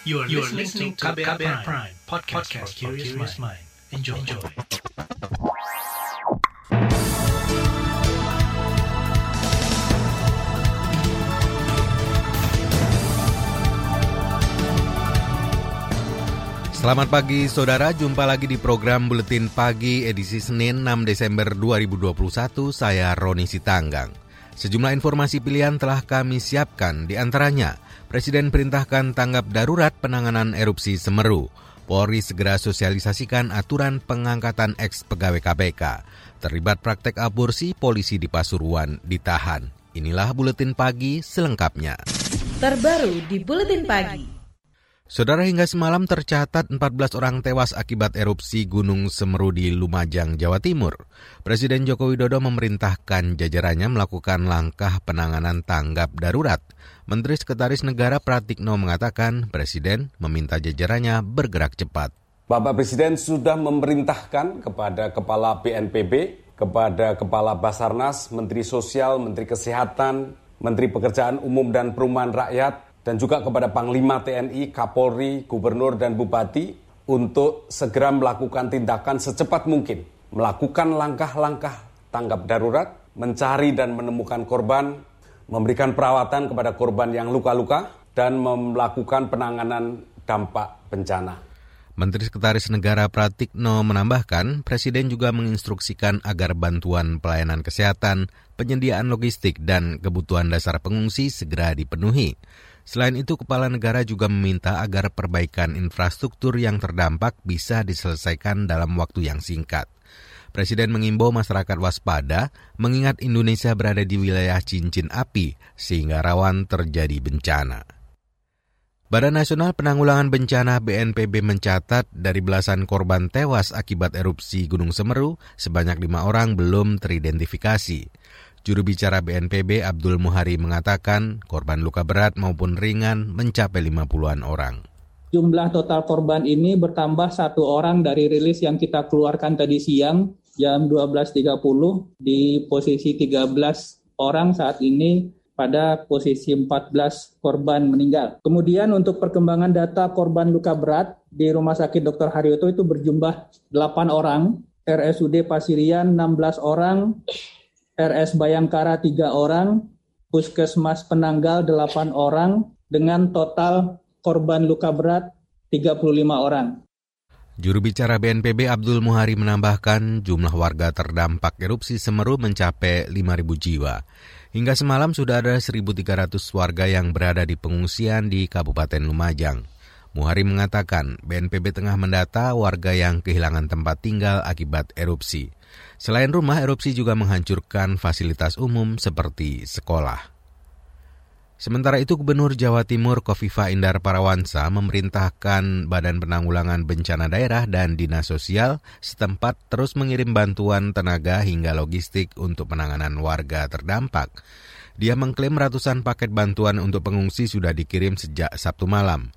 You are, you are listening to KBR, KBR Prime, Prime podcast, podcast for curious mind. Enjoy. Enjoy. Selamat pagi saudara, jumpa lagi di program Buletin Pagi edisi Senin 6 Desember 2021, saya Roni Sitanggang. Sejumlah informasi pilihan telah kami siapkan, di antaranya Presiden perintahkan tanggap darurat penanganan erupsi Semeru. Polri segera sosialisasikan aturan pengangkatan ex pegawai KPK. Terlibat praktek aborsi, polisi di Pasuruan ditahan. Inilah Buletin Pagi selengkapnya. Terbaru di Buletin Pagi. Saudara hingga semalam tercatat 14 orang tewas akibat erupsi Gunung Semeru di Lumajang, Jawa Timur. Presiden Joko Widodo memerintahkan jajarannya melakukan langkah penanganan tanggap darurat. Menteri Sekretaris Negara Pratikno mengatakan Presiden meminta jajarannya bergerak cepat. Bapak Presiden sudah memerintahkan kepada Kepala BNPB, kepada Kepala Basarnas, Menteri Sosial, Menteri Kesehatan, Menteri Pekerjaan Umum dan Perumahan Rakyat, dan juga kepada Panglima TNI, Kapolri, Gubernur, dan Bupati untuk segera melakukan tindakan secepat mungkin, melakukan langkah-langkah tanggap darurat, mencari dan menemukan korban, memberikan perawatan kepada korban yang luka-luka, dan melakukan penanganan dampak bencana. Menteri Sekretaris Negara Pratikno menambahkan, Presiden juga menginstruksikan agar bantuan pelayanan kesehatan, penyediaan logistik, dan kebutuhan dasar pengungsi segera dipenuhi. Selain itu, Kepala Negara juga meminta agar perbaikan infrastruktur yang terdampak bisa diselesaikan dalam waktu yang singkat. Presiden mengimbau masyarakat waspada mengingat Indonesia berada di wilayah cincin api sehingga rawan terjadi bencana. Badan Nasional Penanggulangan Bencana BNPB mencatat dari belasan korban tewas akibat erupsi Gunung Semeru, sebanyak lima orang belum teridentifikasi. Juru bicara BNPB Abdul Muhari mengatakan korban luka berat maupun ringan mencapai 50-an orang. Jumlah total korban ini bertambah satu orang dari rilis yang kita keluarkan tadi siang jam 12.30 di posisi 13 orang saat ini pada posisi 14 korban meninggal. Kemudian untuk perkembangan data korban luka berat di Rumah Sakit Dr. Haryoto itu berjumlah 8 orang, RSUD Pasirian 16 orang, RS Bayangkara 3 orang, Puskesmas Penanggal 8 orang, dengan total korban luka berat 35 orang. Juru bicara BNPB Abdul Muhari menambahkan jumlah warga terdampak erupsi Semeru mencapai 5.000 jiwa. Hingga semalam sudah ada 1.300 warga yang berada di pengungsian di Kabupaten Lumajang. Muhari mengatakan BNPB tengah mendata warga yang kehilangan tempat tinggal akibat erupsi. Selain rumah, erupsi juga menghancurkan fasilitas umum seperti sekolah. Sementara itu Gubernur Jawa Timur Kofifa Indar Parawansa memerintahkan Badan Penanggulangan Bencana Daerah dan Dinas Sosial setempat terus mengirim bantuan tenaga hingga logistik untuk penanganan warga terdampak. Dia mengklaim ratusan paket bantuan untuk pengungsi sudah dikirim sejak Sabtu malam.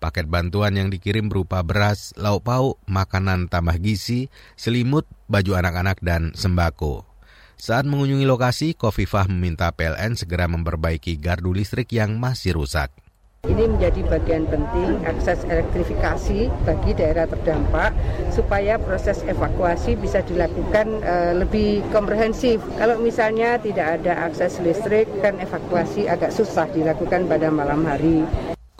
Paket bantuan yang dikirim berupa beras, lauk pauk, makanan tambah gizi, selimut, baju anak-anak, dan sembako. Saat mengunjungi lokasi, Kofifah meminta PLN segera memperbaiki gardu listrik yang masih rusak. Ini menjadi bagian penting akses elektrifikasi bagi daerah terdampak supaya proses evakuasi bisa dilakukan uh, lebih komprehensif. Kalau misalnya tidak ada akses listrik kan evakuasi agak susah dilakukan pada malam hari.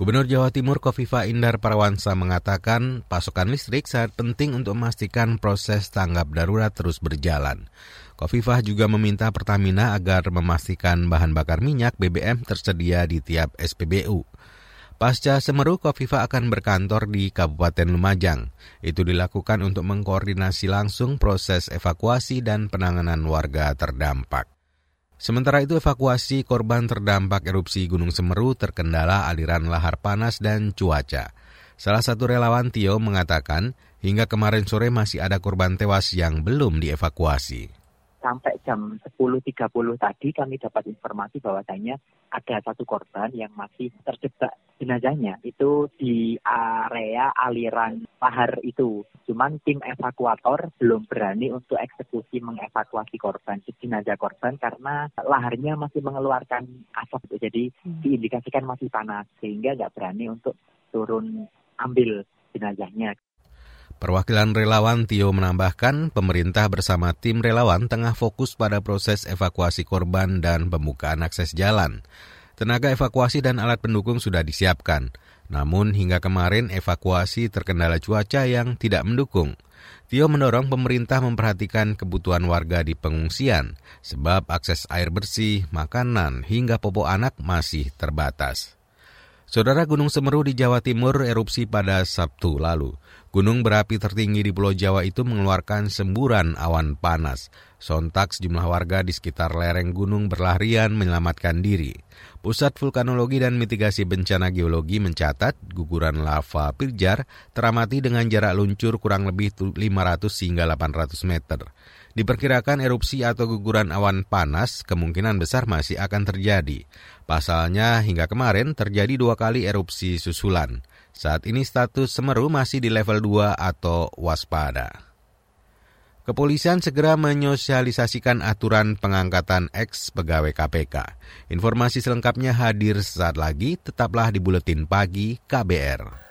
Gubernur Jawa Timur Kofifa Indar Parawansa mengatakan pasokan listrik sangat penting untuk memastikan proses tanggap darurat terus berjalan. Kofifah juga meminta Pertamina agar memastikan bahan bakar minyak BBM tersedia di tiap SPBU. Pasca Semeru, Kofifa akan berkantor di Kabupaten Lumajang. Itu dilakukan untuk mengkoordinasi langsung proses evakuasi dan penanganan warga terdampak. Sementara itu evakuasi korban terdampak erupsi Gunung Semeru terkendala aliran lahar panas dan cuaca. Salah satu relawan Tio mengatakan, hingga kemarin sore masih ada korban tewas yang belum dievakuasi sampai jam 10.30 tadi kami dapat informasi bahwasanya ada satu korban yang masih terjebak jenazahnya itu di area aliran lahar itu. Cuman tim evakuator belum berani untuk eksekusi mengevakuasi korban, jenazah korban karena laharnya masih mengeluarkan asap. Jadi hmm. diindikasikan masih panas sehingga nggak berani untuk turun ambil jenazahnya. Perwakilan relawan Tio menambahkan, pemerintah bersama tim relawan tengah fokus pada proses evakuasi korban dan pembukaan akses jalan. Tenaga evakuasi dan alat pendukung sudah disiapkan. Namun hingga kemarin evakuasi terkendala cuaca yang tidak mendukung. Tio mendorong pemerintah memperhatikan kebutuhan warga di pengungsian, sebab akses air bersih, makanan, hingga popok anak masih terbatas. Saudara Gunung Semeru di Jawa Timur erupsi pada Sabtu lalu. Gunung berapi tertinggi di Pulau Jawa itu mengeluarkan semburan awan panas. Sontak sejumlah warga di sekitar lereng gunung berlarian menyelamatkan diri. Pusat Vulkanologi dan Mitigasi Bencana Geologi mencatat guguran lava Piljar teramati dengan jarak luncur kurang lebih 500 hingga 800 meter. Diperkirakan erupsi atau guguran awan panas kemungkinan besar masih akan terjadi. Pasalnya hingga kemarin terjadi dua kali erupsi susulan. Saat ini status Semeru masih di level 2 atau waspada. Kepolisian segera menyosialisasikan aturan pengangkatan ex pegawai KPK. Informasi selengkapnya hadir saat lagi, tetaplah di Buletin Pagi KBR.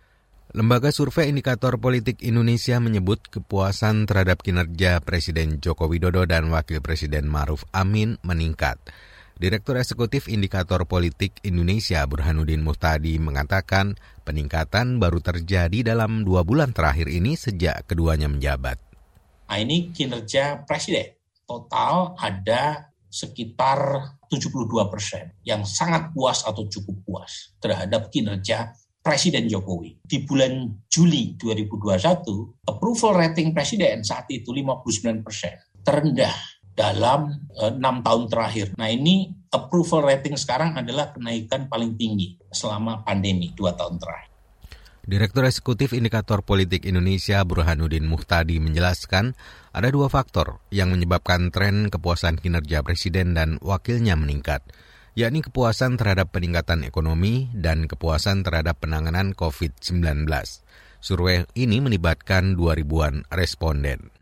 Lembaga Survei Indikator Politik Indonesia menyebut kepuasan terhadap kinerja Presiden Joko Widodo dan Wakil Presiden Maruf Amin meningkat. Direktur Eksekutif Indikator Politik Indonesia Burhanuddin Muhtadi mengatakan peningkatan baru terjadi dalam dua bulan terakhir ini sejak keduanya menjabat. Nah, ini kinerja Presiden. Total ada sekitar 72 persen yang sangat puas atau cukup puas terhadap kinerja Presiden Jokowi. Di bulan Juli 2021, approval rating Presiden saat itu 59 persen, terendah dalam eh, enam tahun terakhir. Nah ini approval rating sekarang adalah kenaikan paling tinggi selama pandemi dua tahun terakhir. Direktur Eksekutif Indikator Politik Indonesia Burhanuddin Muhtadi menjelaskan ada dua faktor yang menyebabkan tren kepuasan kinerja presiden dan wakilnya meningkat, yakni kepuasan terhadap peningkatan ekonomi dan kepuasan terhadap penanganan COVID-19. Survei ini melibatkan 2 ribuan responden.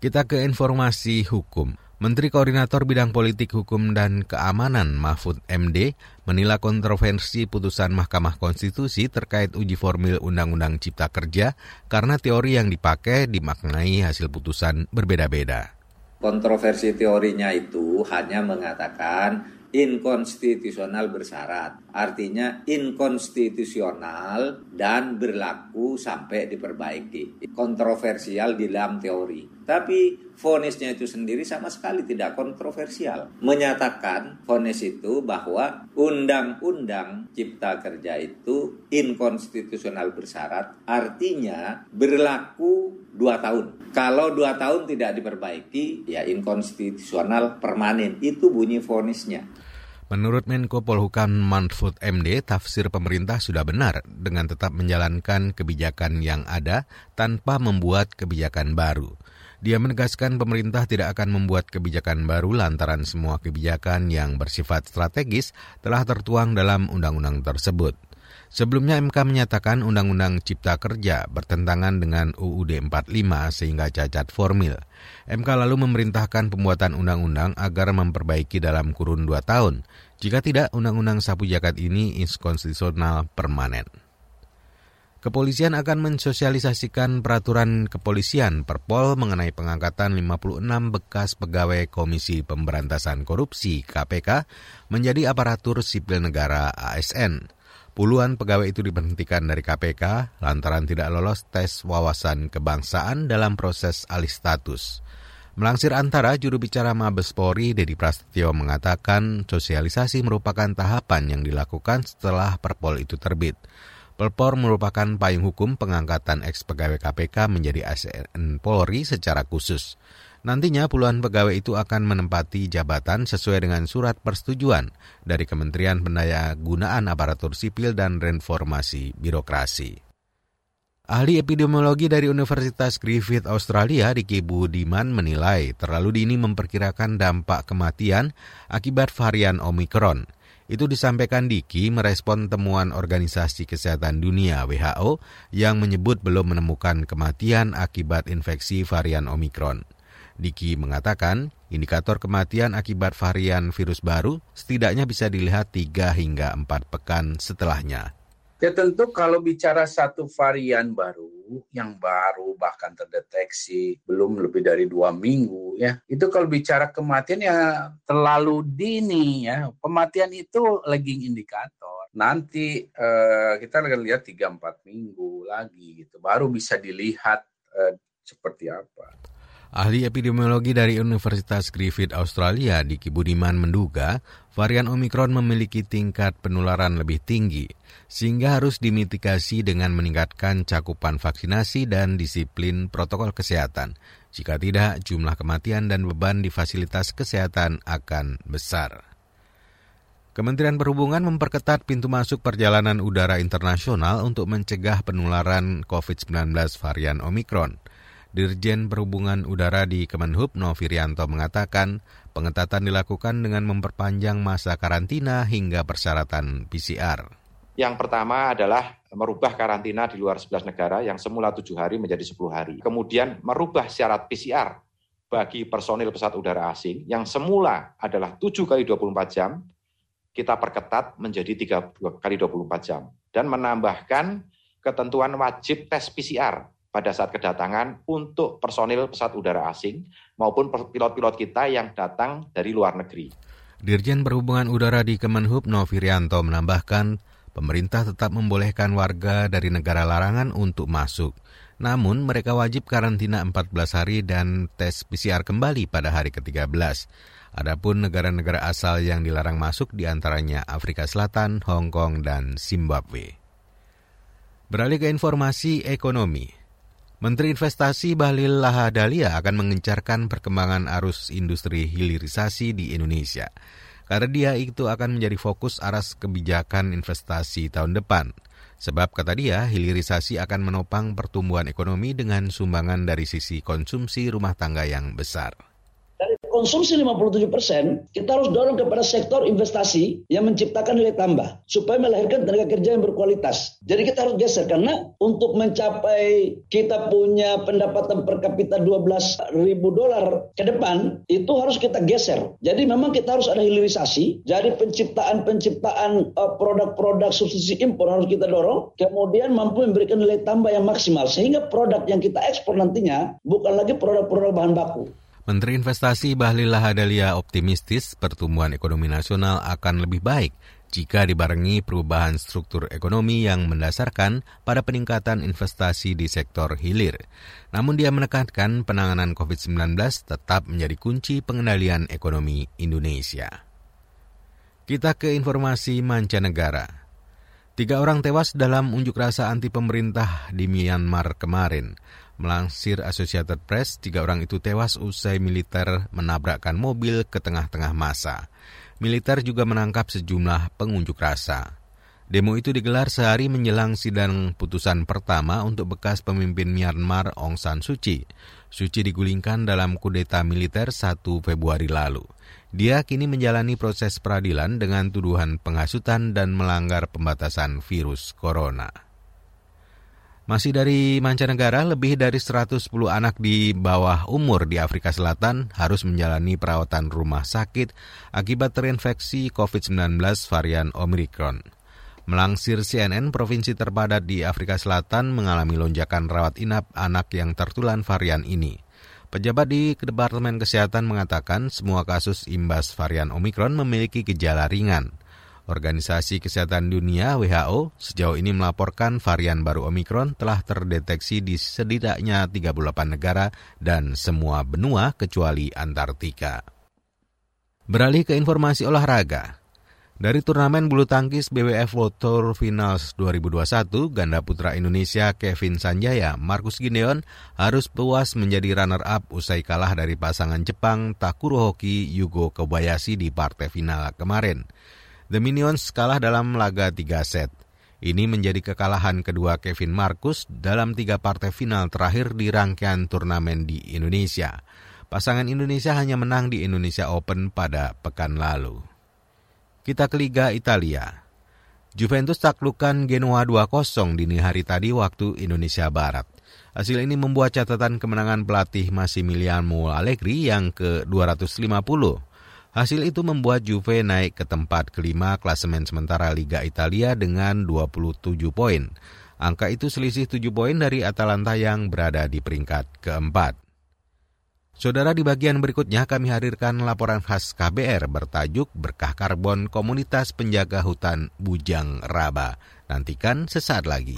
Kita ke informasi hukum. Menteri Koordinator Bidang Politik Hukum dan Keamanan Mahfud MD menilai kontroversi putusan Mahkamah Konstitusi terkait uji formil Undang-Undang Cipta Kerja karena teori yang dipakai dimaknai hasil putusan berbeda-beda. Kontroversi teorinya itu hanya mengatakan inkonstitusional bersyarat. Artinya inkonstitusional dan berlaku sampai diperbaiki. Kontroversial di dalam teori. Tapi fonisnya itu sendiri sama sekali tidak kontroversial. Menyatakan fonis itu bahwa undang-undang cipta kerja itu inkonstitusional bersyarat. Artinya berlaku dua tahun. Kalau dua tahun tidak diperbaiki, ya inkonstitusional permanen. Itu bunyi fonisnya. Menurut Menko Polhukam Manfud MD, tafsir pemerintah sudah benar dengan tetap menjalankan kebijakan yang ada tanpa membuat kebijakan baru. Dia menegaskan pemerintah tidak akan membuat kebijakan baru lantaran semua kebijakan yang bersifat strategis telah tertuang dalam undang-undang tersebut. Sebelumnya MK menyatakan Undang-Undang Cipta Kerja bertentangan dengan UUD 45 sehingga cacat formil. MK lalu memerintahkan pembuatan undang-undang agar memperbaiki dalam kurun dua tahun. Jika tidak, Undang-Undang Sapu Jagat ini inkonstitusional permanen. Kepolisian akan mensosialisasikan peraturan kepolisian Perpol mengenai pengangkatan 56 bekas pegawai Komisi Pemberantasan Korupsi KPK menjadi aparatur sipil negara ASN. Puluhan pegawai itu diberhentikan dari KPK lantaran tidak lolos tes wawasan kebangsaan dalam proses alih status. Melansir antara juru bicara Mabes Polri, Dedi Prasetyo mengatakan sosialisasi merupakan tahapan yang dilakukan setelah perpol itu terbit. Perpol merupakan payung hukum pengangkatan eks pegawai KPK menjadi ASN Polri secara khusus. Nantinya puluhan pegawai itu akan menempati jabatan sesuai dengan surat persetujuan dari Kementerian Pendaya Gunaan Aparatur Sipil dan Reformasi Birokrasi. Ahli epidemiologi dari Universitas Griffith Australia, Diki Budiman, menilai terlalu dini memperkirakan dampak kematian akibat varian Omicron. Itu disampaikan Diki merespon temuan Organisasi Kesehatan Dunia WHO yang menyebut belum menemukan kematian akibat infeksi varian Omicron. Diki mengatakan indikator kematian akibat varian virus baru setidaknya bisa dilihat 3 hingga 4 pekan setelahnya. Ya tentu kalau bicara satu varian baru yang baru bahkan terdeteksi belum lebih dari dua minggu ya itu kalau bicara kematian ya terlalu dini ya kematian itu lagging indikator nanti eh, kita akan lihat tiga empat minggu lagi gitu baru bisa dilihat eh, seperti apa. Ahli epidemiologi dari Universitas Griffith Australia, Diki Budiman menduga varian Omikron memiliki tingkat penularan lebih tinggi, sehingga harus dimitigasi dengan meningkatkan cakupan vaksinasi dan disiplin protokol kesehatan. Jika tidak, jumlah kematian dan beban di fasilitas kesehatan akan besar. Kementerian Perhubungan memperketat pintu masuk perjalanan udara internasional untuk mencegah penularan COVID-19 varian Omikron. Dirjen Perhubungan Udara di Kemenhub Novirianto mengatakan pengetatan dilakukan dengan memperpanjang masa karantina hingga persyaratan PCR. Yang pertama adalah merubah karantina di luar 11 negara yang semula 7 hari menjadi 10 hari. Kemudian merubah syarat PCR bagi personil pesawat udara asing yang semula adalah 7 kali 24 jam, kita perketat menjadi 3 kali 24 jam. Dan menambahkan ketentuan wajib tes PCR pada saat kedatangan untuk personil pesawat udara asing maupun pilot-pilot kita yang datang dari luar negeri. Dirjen Perhubungan Udara di Kemenhub Novirianto menambahkan, pemerintah tetap membolehkan warga dari negara larangan untuk masuk. Namun mereka wajib karantina 14 hari dan tes PCR kembali pada hari ke-13. Adapun negara-negara asal yang dilarang masuk di antaranya Afrika Selatan, Hong Kong, dan Zimbabwe. Beralih ke informasi ekonomi. Menteri Investasi Bahlil Lahadalia akan mengencarkan perkembangan arus industri hilirisasi di Indonesia. Karena dia itu akan menjadi fokus aras kebijakan investasi tahun depan. Sebab kata dia, hilirisasi akan menopang pertumbuhan ekonomi dengan sumbangan dari sisi konsumsi rumah tangga yang besar konsumsi 57 persen, kita harus dorong kepada sektor investasi yang menciptakan nilai tambah supaya melahirkan tenaga kerja yang berkualitas. Jadi kita harus geser karena untuk mencapai kita punya pendapatan per kapita 12 ribu dolar ke depan itu harus kita geser. Jadi memang kita harus ada hilirisasi. Jadi penciptaan-penciptaan uh, produk-produk subsidi impor harus kita dorong. Kemudian mampu memberikan nilai tambah yang maksimal sehingga produk yang kita ekspor nantinya bukan lagi produk-produk bahan baku. Menteri Investasi Bahlil Lahadalia optimistis pertumbuhan ekonomi nasional akan lebih baik jika dibarengi perubahan struktur ekonomi yang mendasarkan pada peningkatan investasi di sektor hilir. Namun dia menekankan penanganan COVID-19 tetap menjadi kunci pengendalian ekonomi Indonesia. Kita ke informasi mancanegara. Tiga orang tewas dalam unjuk rasa anti pemerintah di Myanmar kemarin. Melansir Associated Press, tiga orang itu tewas usai militer menabrakkan mobil ke tengah-tengah masa. Militer juga menangkap sejumlah pengunjuk rasa. Demo itu digelar sehari menjelang sidang putusan pertama untuk bekas pemimpin Myanmar Aung San Suu Kyi. Suu Kyi digulingkan dalam kudeta militer 1 Februari lalu. Dia kini menjalani proses peradilan dengan tuduhan penghasutan dan melanggar pembatasan virus corona. Masih dari mancanegara, lebih dari 110 anak di bawah umur di Afrika Selatan harus menjalani perawatan rumah sakit akibat terinfeksi COVID-19 varian Omicron. Melangsir CNN, provinsi terpadat di Afrika Selatan mengalami lonjakan rawat inap anak yang tertular varian ini. Pejabat di Departemen Kesehatan mengatakan semua kasus imbas varian Omicron memiliki gejala ringan. Organisasi Kesehatan Dunia WHO sejauh ini melaporkan varian baru Omikron telah terdeteksi di setidaknya 38 negara dan semua benua kecuali Antartika. Beralih ke informasi olahraga. Dari turnamen bulu tangkis BWF World Tour Finals 2021, ganda putra Indonesia Kevin Sanjaya, Markus Gideon harus puas menjadi runner-up usai kalah dari pasangan Jepang Takuro Hoki Yugo Kobayashi di partai final kemarin. The Minions kalah dalam laga 3 set. Ini menjadi kekalahan kedua Kevin Marcus dalam tiga partai final terakhir di rangkaian turnamen di Indonesia. Pasangan Indonesia hanya menang di Indonesia Open pada pekan lalu. Kita ke Liga Italia. Juventus taklukkan Genoa 2-0 dini hari tadi waktu Indonesia Barat. Hasil ini membuat catatan kemenangan pelatih Massimiliano Allegri yang ke-250 Hasil itu membuat Juve naik ke tempat kelima klasemen sementara Liga Italia dengan 27 poin. Angka itu selisih 7 poin dari Atalanta yang berada di peringkat keempat. Saudara di bagian berikutnya kami hadirkan laporan khas KBR bertajuk Berkah Karbon Komunitas Penjaga Hutan Bujang Raba. Nantikan sesaat lagi.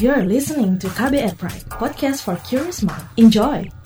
You're listening to KBR Pride, podcast for curious mind. Enjoy!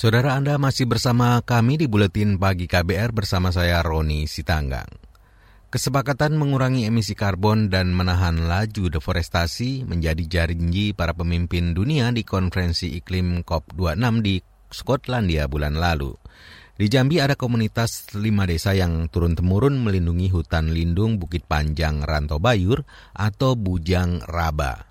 Saudara Anda masih bersama kami di Buletin Pagi KBR bersama saya Roni Sitanggang. Kesepakatan mengurangi emisi karbon dan menahan laju deforestasi menjadi janji para pemimpin dunia di konferensi iklim COP26 di Skotlandia bulan lalu. Di Jambi ada komunitas lima desa yang turun-temurun melindungi hutan lindung Bukit Panjang Rantau Bayur atau Bujang Raba.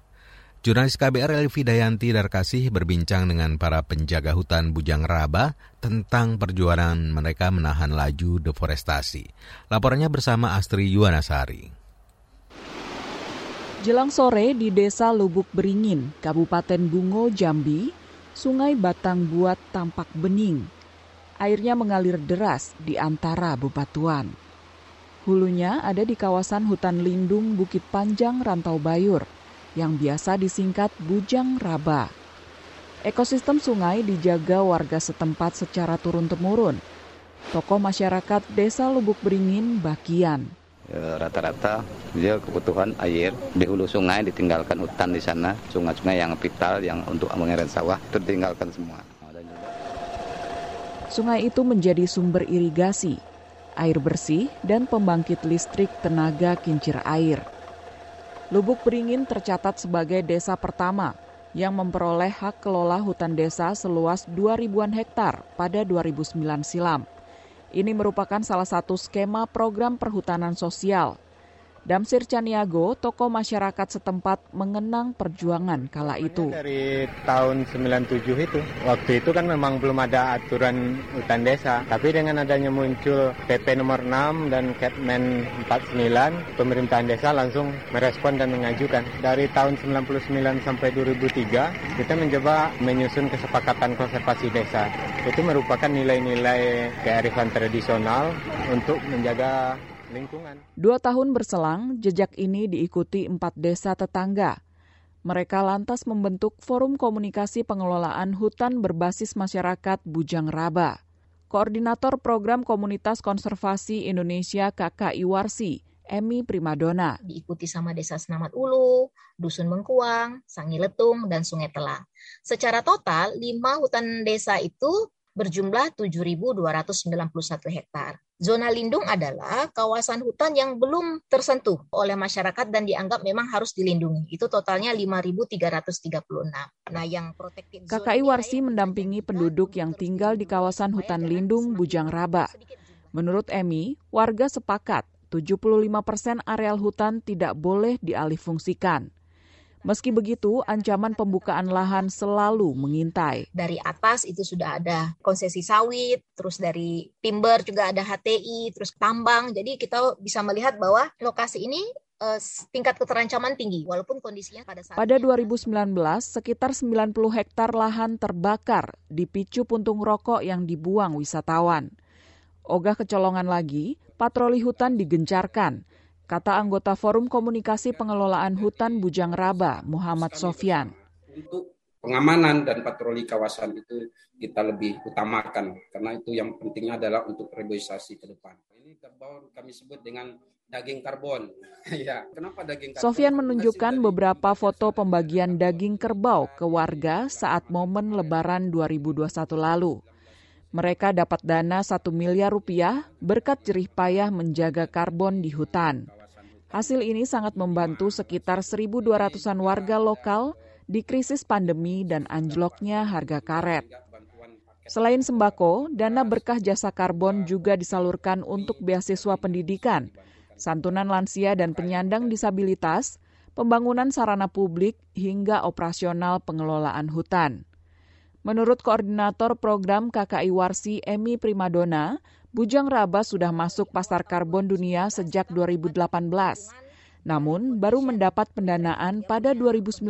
Jurnalis KBR Elvi Dayanti Darkasih berbincang dengan para penjaga hutan Bujang Raba tentang perjuangan mereka menahan laju deforestasi. Laporannya bersama Astri Yuwanasari. Jelang sore di Desa Lubuk Beringin, Kabupaten Bungo, Jambi, Sungai Batang Buat tampak bening. Airnya mengalir deras di antara bebatuan. Hulunya ada di kawasan hutan lindung Bukit Panjang Rantau Bayur – yang biasa disingkat bujang raba. Ekosistem sungai dijaga warga setempat secara turun-temurun. Tokoh masyarakat Desa Lubuk Beringin Bakian. Ya, rata-rata dia kebutuhan air di hulu sungai ditinggalkan hutan di sana, sungai-sungai yang vital yang untuk mengairi sawah itu ditinggalkan semua. Sungai itu menjadi sumber irigasi, air bersih, dan pembangkit listrik tenaga kincir air. Lubuk Beringin tercatat sebagai desa pertama yang memperoleh hak kelola hutan desa seluas 2 ribuan hektar pada 2009 silam. Ini merupakan salah satu skema program perhutanan sosial Damsir Caniago, tokoh masyarakat setempat mengenang perjuangan kala itu. Dari tahun 97 itu, waktu itu kan memang belum ada aturan hutan desa. Tapi dengan adanya muncul PP nomor 6 dan Kepmen 49, pemerintahan desa langsung merespon dan mengajukan. Dari tahun 99 sampai 2003, kita mencoba menyusun kesepakatan konservasi desa. Itu merupakan nilai-nilai kearifan tradisional untuk menjaga lingkungan. Dua tahun berselang, jejak ini diikuti empat desa tetangga. Mereka lantas membentuk Forum Komunikasi Pengelolaan Hutan Berbasis Masyarakat Bujang Raba. Koordinator Program Komunitas Konservasi Indonesia KKI Warsi, Emi Primadona. Diikuti sama Desa Senamat Ulu, Dusun Mengkuang, Sangi Letung, dan Sungai Telah. Secara total, lima hutan desa itu berjumlah 7.291 hektar. Zona lindung adalah kawasan hutan yang belum tersentuh oleh masyarakat dan dianggap memang harus dilindungi. Itu totalnya 5.336. Nah, yang protektif KKI Warsi mendampingi penduduk yang tinggal di kawasan hutan lindung Bujang Raba. Menurut Emi, warga sepakat 75 persen areal hutan tidak boleh dialihfungsikan. Meski begitu, ancaman pembukaan lahan selalu mengintai. Dari atas itu sudah ada konsesi sawit, terus dari timber juga ada HTI, terus tambang. Jadi kita bisa melihat bahwa lokasi ini uh, tingkat keterancaman tinggi walaupun kondisinya pada saat Pada 2019 sekitar 90 hektar lahan terbakar dipicu puntung rokok yang dibuang wisatawan. Ogah kecolongan lagi, patroli hutan digencarkan kata anggota Forum Komunikasi Pengelolaan Hutan Bujang Raba, Muhammad Sofyan. Untuk pengamanan dan patroli kawasan itu kita lebih utamakan karena itu yang pentingnya adalah untuk reboisasi ke depan. Ini kerbau kami sebut dengan daging karbon. ya, kenapa daging karbon? Sofian menunjukkan beberapa foto pembagian daging kerbau ke warga saat momen Lebaran 2021 lalu. Mereka dapat dana 1 miliar rupiah berkat jerih payah menjaga karbon di hutan. Hasil ini sangat membantu sekitar 1.200-an warga lokal di krisis pandemi dan anjloknya harga karet. Selain sembako, dana berkah jasa karbon juga disalurkan untuk beasiswa pendidikan, santunan lansia dan penyandang disabilitas, pembangunan sarana publik, hingga operasional pengelolaan hutan. Menurut Koordinator Program KKI Warsi Emi Primadona, Bujang Raba sudah masuk pasar karbon dunia sejak 2018. Namun, baru mendapat pendanaan pada 2019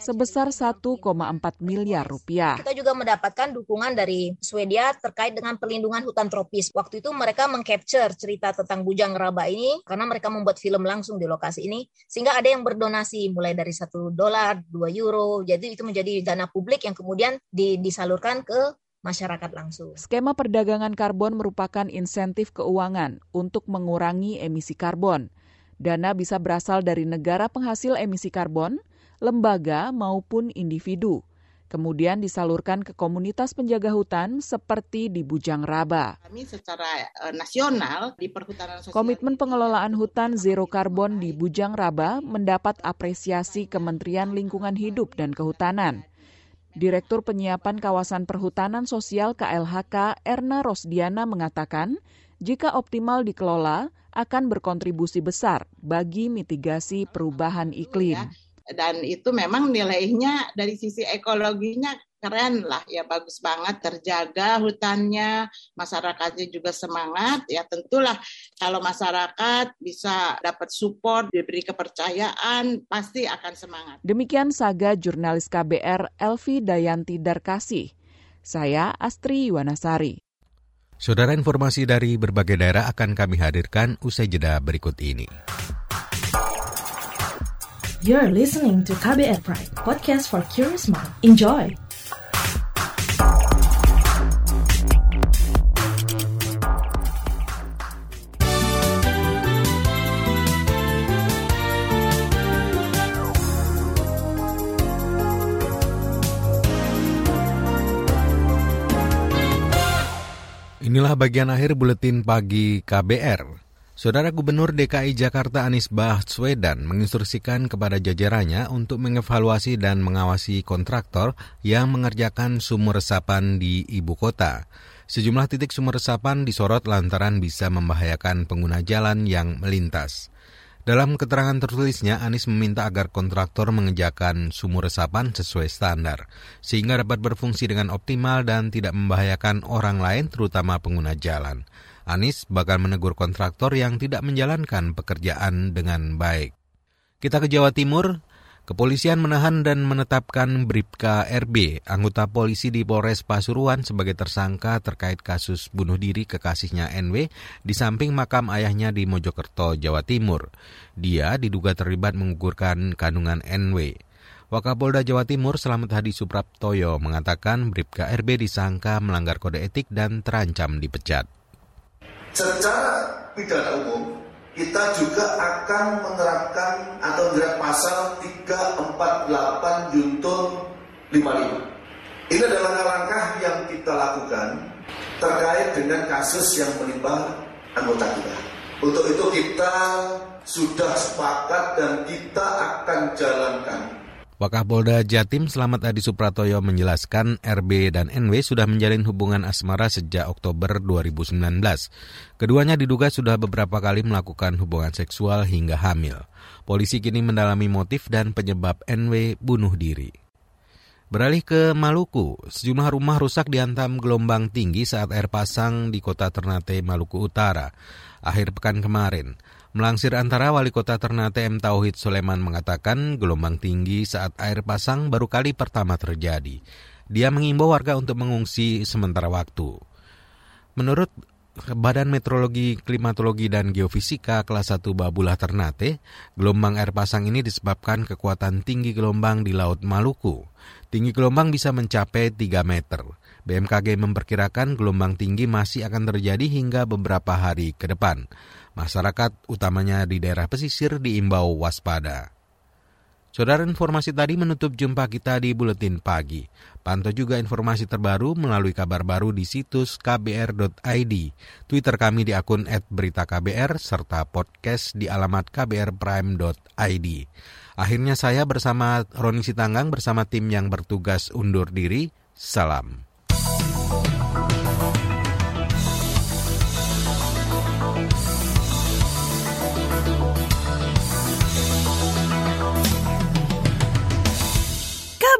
sebesar 1,4 miliar rupiah. Kita juga mendapatkan dukungan dari Swedia terkait dengan perlindungan hutan tropis. Waktu itu mereka mengcapture cerita tentang Bujang Raba ini karena mereka membuat film langsung di lokasi ini. Sehingga ada yang berdonasi mulai dari satu dolar, 2 euro. Jadi itu menjadi dana publik yang kemudian disalurkan ke masyarakat langsung. Skema perdagangan karbon merupakan insentif keuangan untuk mengurangi emisi karbon. Dana bisa berasal dari negara penghasil emisi karbon, lembaga maupun individu. Kemudian disalurkan ke komunitas penjaga hutan seperti di Bujang Raba. Kami secara uh, nasional di perhutanan sosial Komitmen pengelolaan hutan zero karbon di Bujang Raba mendapat apresiasi Kementerian Lingkungan Hidup dan Kehutanan. Direktur Penyiapan Kawasan Perhutanan Sosial KLHK Erna Rosdiana mengatakan, jika optimal dikelola akan berkontribusi besar bagi mitigasi perubahan iklim. Dan itu memang nilainya dari sisi ekologinya keren lah ya bagus banget terjaga hutannya masyarakatnya juga semangat ya tentulah kalau masyarakat bisa dapat support diberi kepercayaan pasti akan semangat demikian saga jurnalis KBR Elvi Dayanti Darkasih saya Astri Yuwanasari Saudara informasi dari berbagai daerah akan kami hadirkan usai jeda berikut ini. You're listening to KBR Pride, podcast for curious mind. Enjoy! Inilah bagian akhir buletin pagi KBR. Saudara Gubernur DKI Jakarta Anies Baswedan menginstruksikan kepada jajarannya untuk mengevaluasi dan mengawasi kontraktor yang mengerjakan sumur resapan di ibu kota. Sejumlah titik sumur resapan disorot lantaran bisa membahayakan pengguna jalan yang melintas. Dalam keterangan tertulisnya, Anies meminta agar kontraktor mengejakan sumur resapan sesuai standar, sehingga dapat berfungsi dengan optimal dan tidak membahayakan orang lain, terutama pengguna jalan. Anies bakal menegur kontraktor yang tidak menjalankan pekerjaan dengan baik. Kita ke Jawa Timur, Kepolisian menahan dan menetapkan Bribka RB, anggota polisi di Polres Pasuruan sebagai tersangka terkait kasus bunuh diri kekasihnya NW di samping makam ayahnya di Mojokerto, Jawa Timur. Dia diduga terlibat mengugurkan kandungan NW. Wakapolda Jawa Timur Selamat Hadi Supraptoyo mengatakan Bribka RB disangka melanggar kode etik dan terancam dipecat. Secara pidana umum, kita juga akan menerapkan atau menjerat pasal 348 juntur 55. Ini adalah langkah-langkah yang kita lakukan terkait dengan kasus yang menimpa anggota kita. Untuk itu kita sudah sepakat dan kita akan jalankan Wakapolda Jatim Selamat Adi Supratoyo menjelaskan RB dan NW sudah menjalin hubungan asmara sejak Oktober 2019. Keduanya diduga sudah beberapa kali melakukan hubungan seksual hingga hamil. Polisi kini mendalami motif dan penyebab NW bunuh diri. Beralih ke Maluku, sejumlah rumah rusak dihantam gelombang tinggi saat air pasang di kota Ternate, Maluku Utara. Akhir pekan kemarin, Melangsir antara Wali Kota Ternate M. Tauhid Soleman mengatakan gelombang tinggi saat air pasang baru kali pertama terjadi. Dia mengimbau warga untuk mengungsi sementara waktu. Menurut Badan Meteorologi, Klimatologi, dan Geofisika kelas 1 Babulah Ternate, gelombang air pasang ini disebabkan kekuatan tinggi gelombang di Laut Maluku. Tinggi gelombang bisa mencapai 3 meter. BMKG memperkirakan gelombang tinggi masih akan terjadi hingga beberapa hari ke depan. Masyarakat, utamanya di daerah pesisir, diimbau waspada. Saudara informasi tadi menutup jumpa kita di Buletin Pagi. Pantau juga informasi terbaru melalui kabar baru di situs kbr.id, Twitter kami di akun @beritaKBR serta podcast di alamat kbrprime.id. Akhirnya saya bersama Roni Sitanggang bersama tim yang bertugas undur diri. Salam.